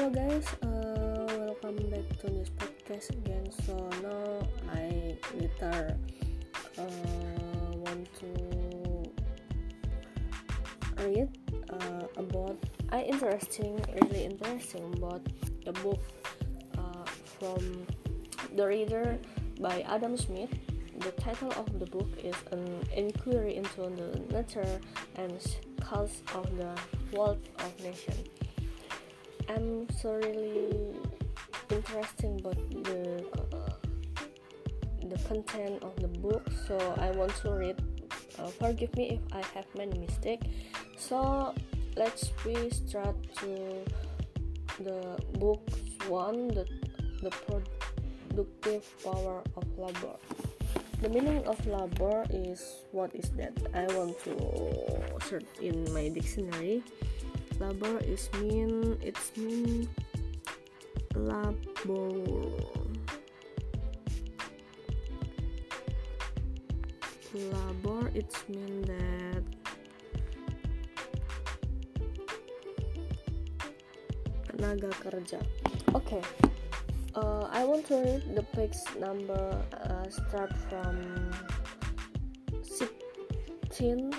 Hello guys, uh, welcome back to this podcast again. So now I later uh, want to read uh, about I interesting, really interesting about the book from the reader by Adam Smith. The title of the book is an inquiry into the nature and cause of the wealth of nation. I'm so really interesting about the uh, the content of the book so I want to read uh, forgive me if I have many mistake. So let's we start to the book one the the productive power of labor. The meaning of labor is what is that? I want to search in my dictionary labor is mean it's mean labor. Labor it's mean that tenaga kerja. Okay uh, I want to read the page number uh, start from 16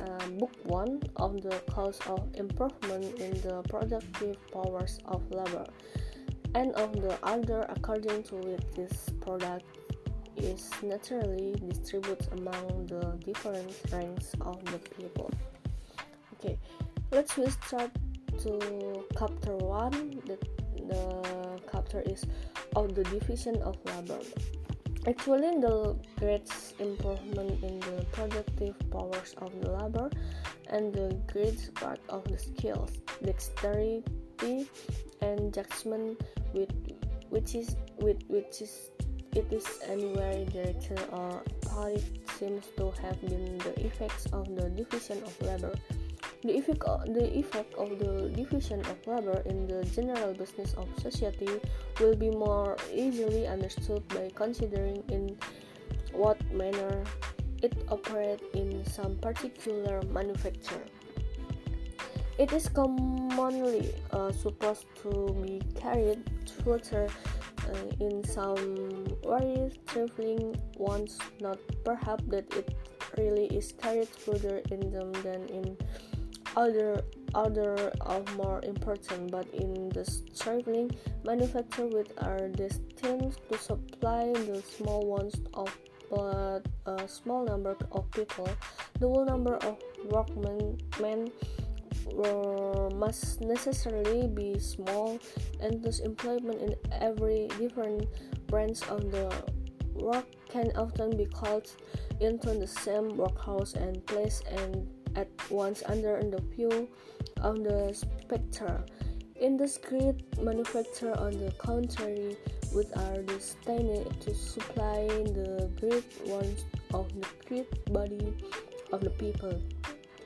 uh, book 1 of the cause of improvement in the productive powers of labor. And of the other according to which this product is naturally distributed among the different ranks of the people. Okay let's we start to chapter 1 the, the chapter is of the division of labor Actually, the great improvement in the productive powers of the labor and the great part of the skills, dexterity, and judgment with which is with which is it is anywhere directed or applied seems to have been the effects of the division of labor. The effect, of, the effect of the division of labor in the general business of society will be more easily understood by considering in what manner it operates in some particular manufacture. It is commonly uh, supposed to be carried further uh, in some very trifling ones, not perhaps that it really is carried further in them than in other other of more important but in the traveling manufacture which are destined to supply the small ones of but a small number of people. The whole number of workmen men must necessarily be small and thus employment in every different branch of the work can often be called into the same workhouse and place and at once under the view of the spectre. In the discrete manufacture, on the contrary, which are destined to supply the great wants of the great body of the people.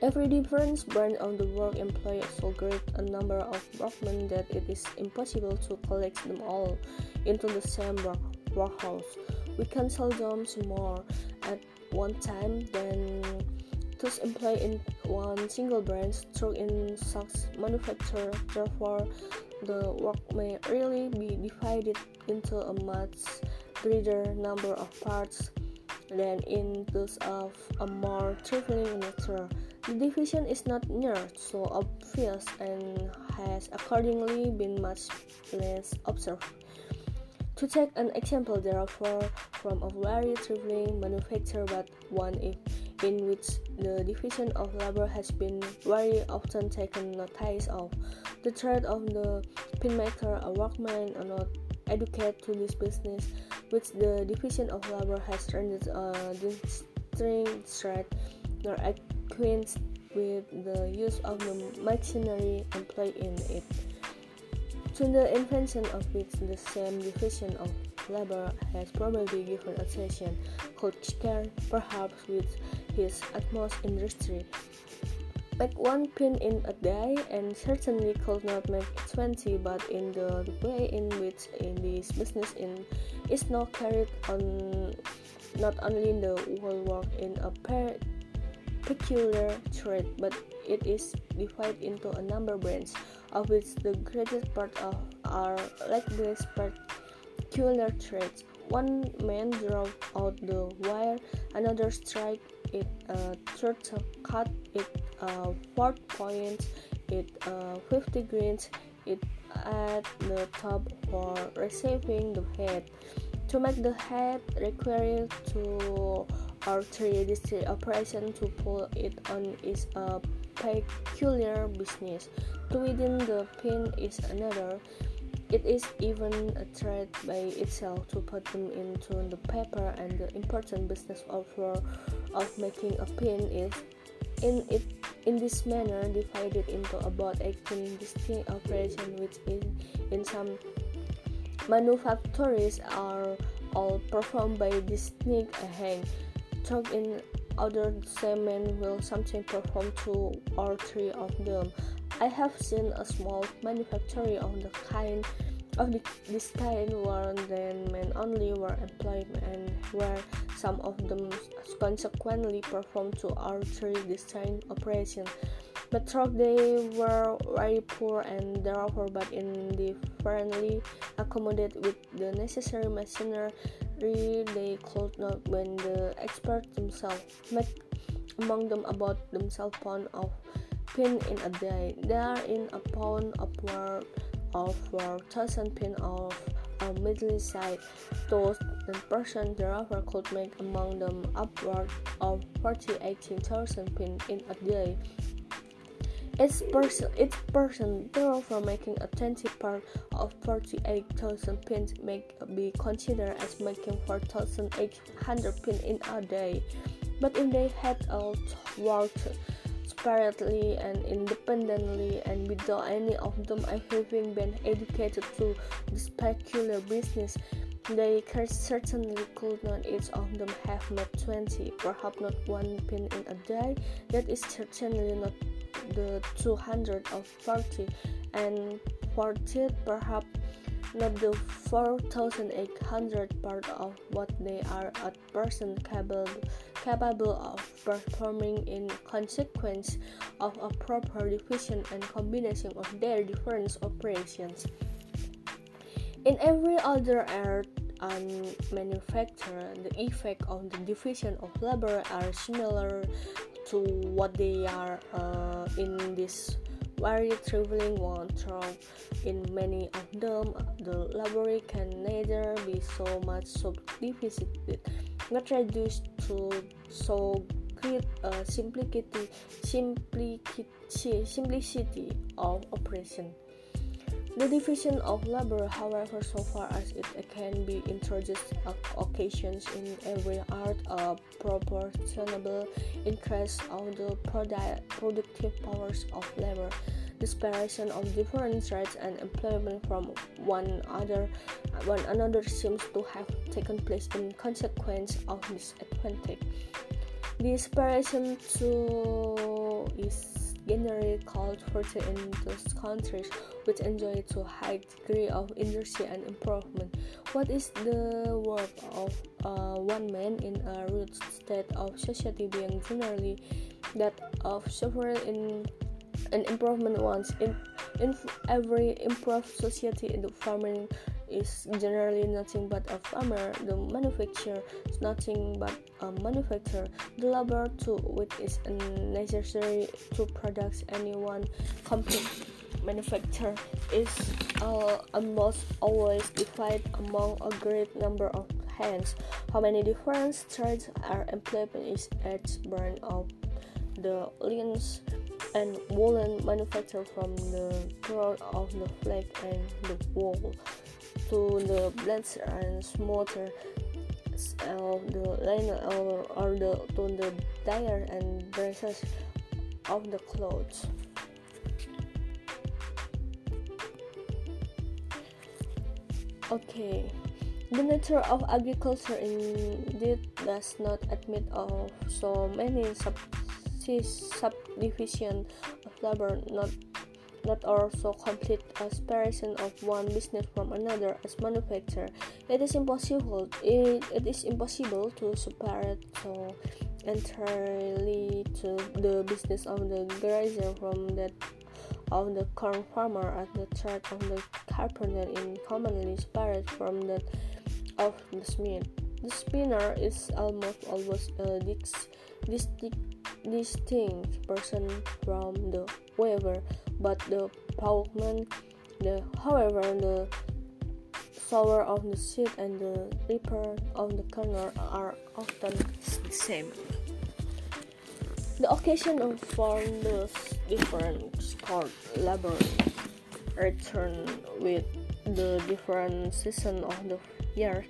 Every different branch of the work employs so great a number of workmen that it is impossible to collect them all into the same work workhouse. We can seldom more at one time than thus employ in one single branch through in such manufacture. Therefore, the work may really be divided into a much greater number of parts than in those of a more trifling nature. The division is not near so obvious and has accordingly been much less observed. To take an example, therefore, from a very trifling manufacture, but one if in which the division of labor has been very often taken notice of. The trade of the pinmaker, a workman, are not educated to this business, which the division of labor has rendered a distinct trade, nor acquainted with the use of the machinery employed in it. To the invention of which the same division of labor has probably given could care perhaps with his utmost industry. Make one pin in a day and certainly could not make 20, but in the way in which in this business in, is now carried on not only in the whole work in a peculiar trade, but it is divided into a number of brands, of which the greatest part of are like these peculiar traits. One man drove out the wire, another strike it, uh, third cut it, uh, fourth point it, uh, 50 greens it at the top for receiving the head. To make the head required to or 3D operation to pull it on is a peculiar business. To within the pin is another. It is even a threat by itself to put them into the paper and the important business of, uh, of making a pin is in it in this manner divided into about 18 distinct operations which in, in some manufactories are all performed by distinct hang talk in other cement will sometimes perform two or three of them. I have seen a small manufactory of the kind of the, this kind where then men only were employed and where some of them consequently performed two or three distinct operations. But through they were very poor and therefore but indifferently accommodated with the necessary machinery they could not when the experts themselves make among them about themselves pound of pin in a day. They are in a pound upward of 4,000 pin of a middle size. Those the person thereafter could make among them upward of 48,000 pin in a day. Each person, each person therefore making a 20 part of 48,000 pins may be considered as making 4,800 pins in a day. But if they had all worked separately and independently and without any of them I having been educated to this peculiar business, they certainly could not each of them have made 20, perhaps not one pin in a day. That is certainly not the 240 and 40 perhaps not the 4800 part of what they are at present capable, capable of performing in consequence of a proper division and combination of their different operations. In every other art and manufacture, the effect of the division of labor are similar to what they are uh, in this very traveling? One through in many of them. The library can neither be so much so subdivided not reduced to so great uh, simplicity, simplicity simplicity of operation the division of labor, however, so far as it can be introduced at occasions in every art, a proportionable increase of the productive powers of labor, the separation of different rights and employment from one other, one another seems to have taken place in consequence of this advantage. The separation too is generally called fertile in those countries which enjoy a high degree of industry and improvement. What is the work of uh, one man in a rude state of society being generally that of several in an improvement once in, in every improved society in the farming is generally nothing but a farmer. The manufacturer is nothing but a manufacturer. The labor too, which is necessary to produce any one complete manufacture is uh, almost always divided among a great number of hands. How many different trades are employed in each brand of the lines and woolen manufactured from the growth of the flag and the wool to the blades and smoother uh, of the linen or, or the to the dyer and dresses of the clothes. Okay, the nature of agriculture indeed does not admit of so many sub subdivision of labor, not not also complete separation of one business from another as manufacturer. It is impossible. It, it is impossible to separate so entirely to the business of the grazer from that of the corn farmer as the thread of the carpenter is commonly separate from that of the smith. The spinner is almost always a distinct person from the weaver, but the ploughman, the however the sower of the seed and the reaper of the corn are often the same. The occasion of for the different skilled labor return with the different season of the year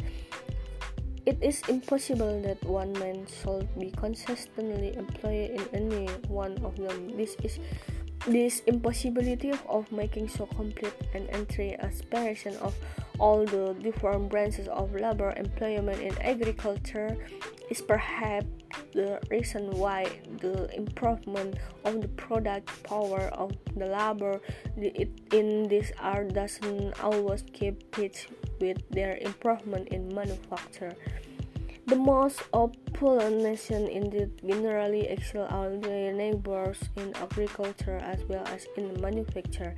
it is impossible that one man should be consistently employed in any one of them. This is this impossibility of making so complete an entry aspiration of all the different branches of labor employment in agriculture is perhaps the reason why the improvement of the product power of the labor in this art doesn't always keep pace with their improvement in manufacture. The most opulent nation indeed generally excel all their neighbors in agriculture as well as in manufacture,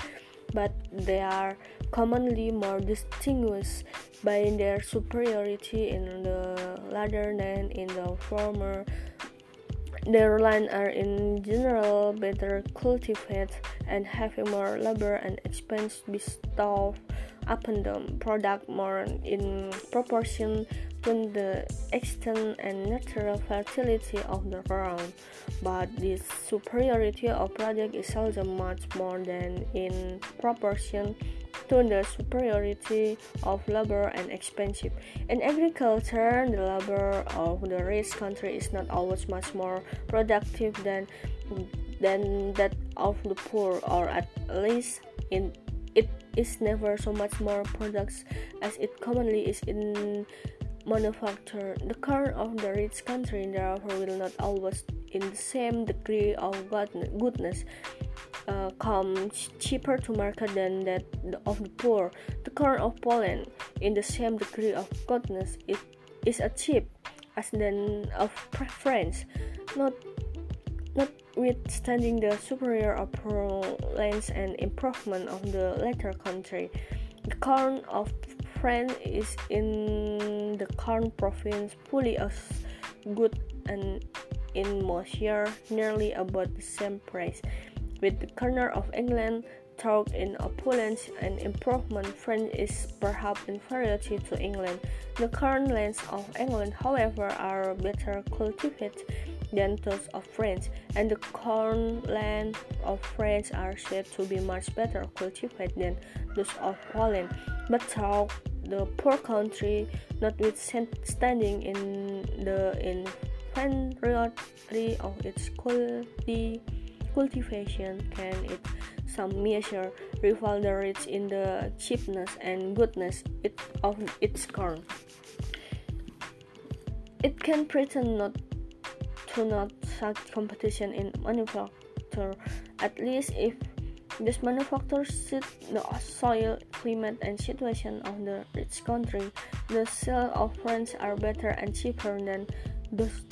but they are commonly more distinguished by their superiority in the latter than in the former. Their land are in general better cultivated and having more labor and expense bestowed upon them product more in proportion to the extent and natural fertility of the ground, but this superiority of product is seldom much more than in proportion to the superiority of labor and expensive. In agriculture, the labor of the rich country is not always much more productive than than that of the poor, or at least in it is never so much more products as it commonly is in manufacture. The corn of the rich country therefore will not always in the same degree of goodness uh, come cheaper to market than that of the poor. The corn of Poland in the same degree of goodness it is a cheap as than of France. Not notwithstanding the superior opulence and improvement of the latter country. The corn of France is in the corn province fully as good and in most years nearly about the same price. With the corner of England, talk in opulence and improvement, France is perhaps inferior to England. The corn lands of England, however, are better cultivated than those of France, and the corn land of France are said to be much better cultivated than those of Poland. But though the poor country, notwithstanding in the inferiority of its culti cultivation, can it some measure rival the rich in the cheapness and goodness it, of its corn. It can pretend not to not such competition in manufacture, at least if this manufacture suit the soil, climate, and situation of the rich country. The sales of France are better and cheaper than those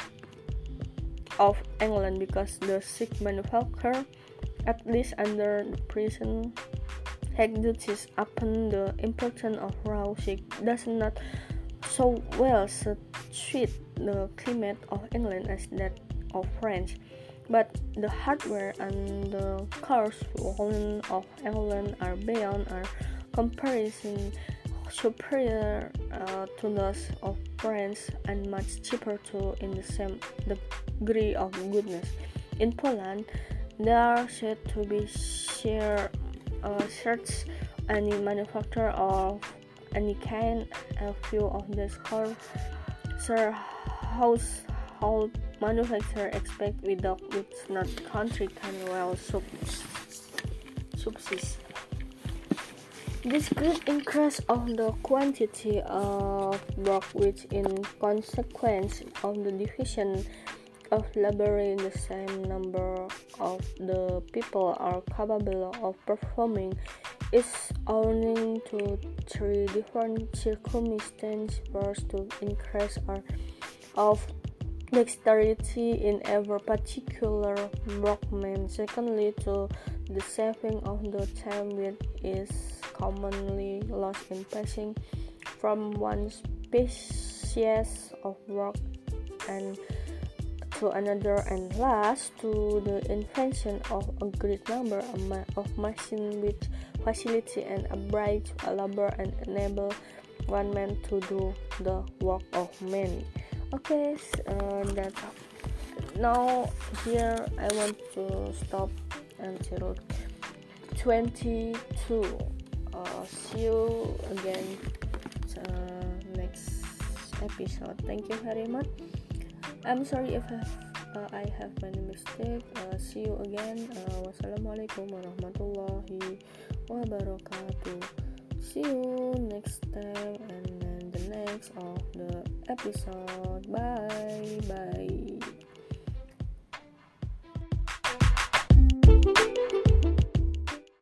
of England because the sick manufacturer, at least under the present duties upon the importation of raw sick, does not so well suit the climate of England as that of France, but the hardware and the cars of England are beyond our comparison superior uh, to those of France and much cheaper too in the same degree of goodness. In Poland, there are said to be share uh, shirts any manufacturer of any kind. A few of these cars Sir household manufacturer expect without which not country can well subsist. This great increase of the quantity of work which in consequence of the division of laboring the same number of the people are capable of performing is owing to three different circumstances. First, to increase of dexterity in every particular movement. Secondly, to the saving of the time which is commonly lost in passing from one species of work and to another and last to the invention of a great number of machines which facilitate and abridge labor and enable one man to do the work of many okay uh, that now here i want to stop until 22 uh, see you again uh, next episode thank you very much I'm sorry if I have, uh, I have many mistakes. Uh, see you again. Uh, wassalamualaikum warahmatullahi wabarakatuh. See you next time and next of the episode. Bye bye.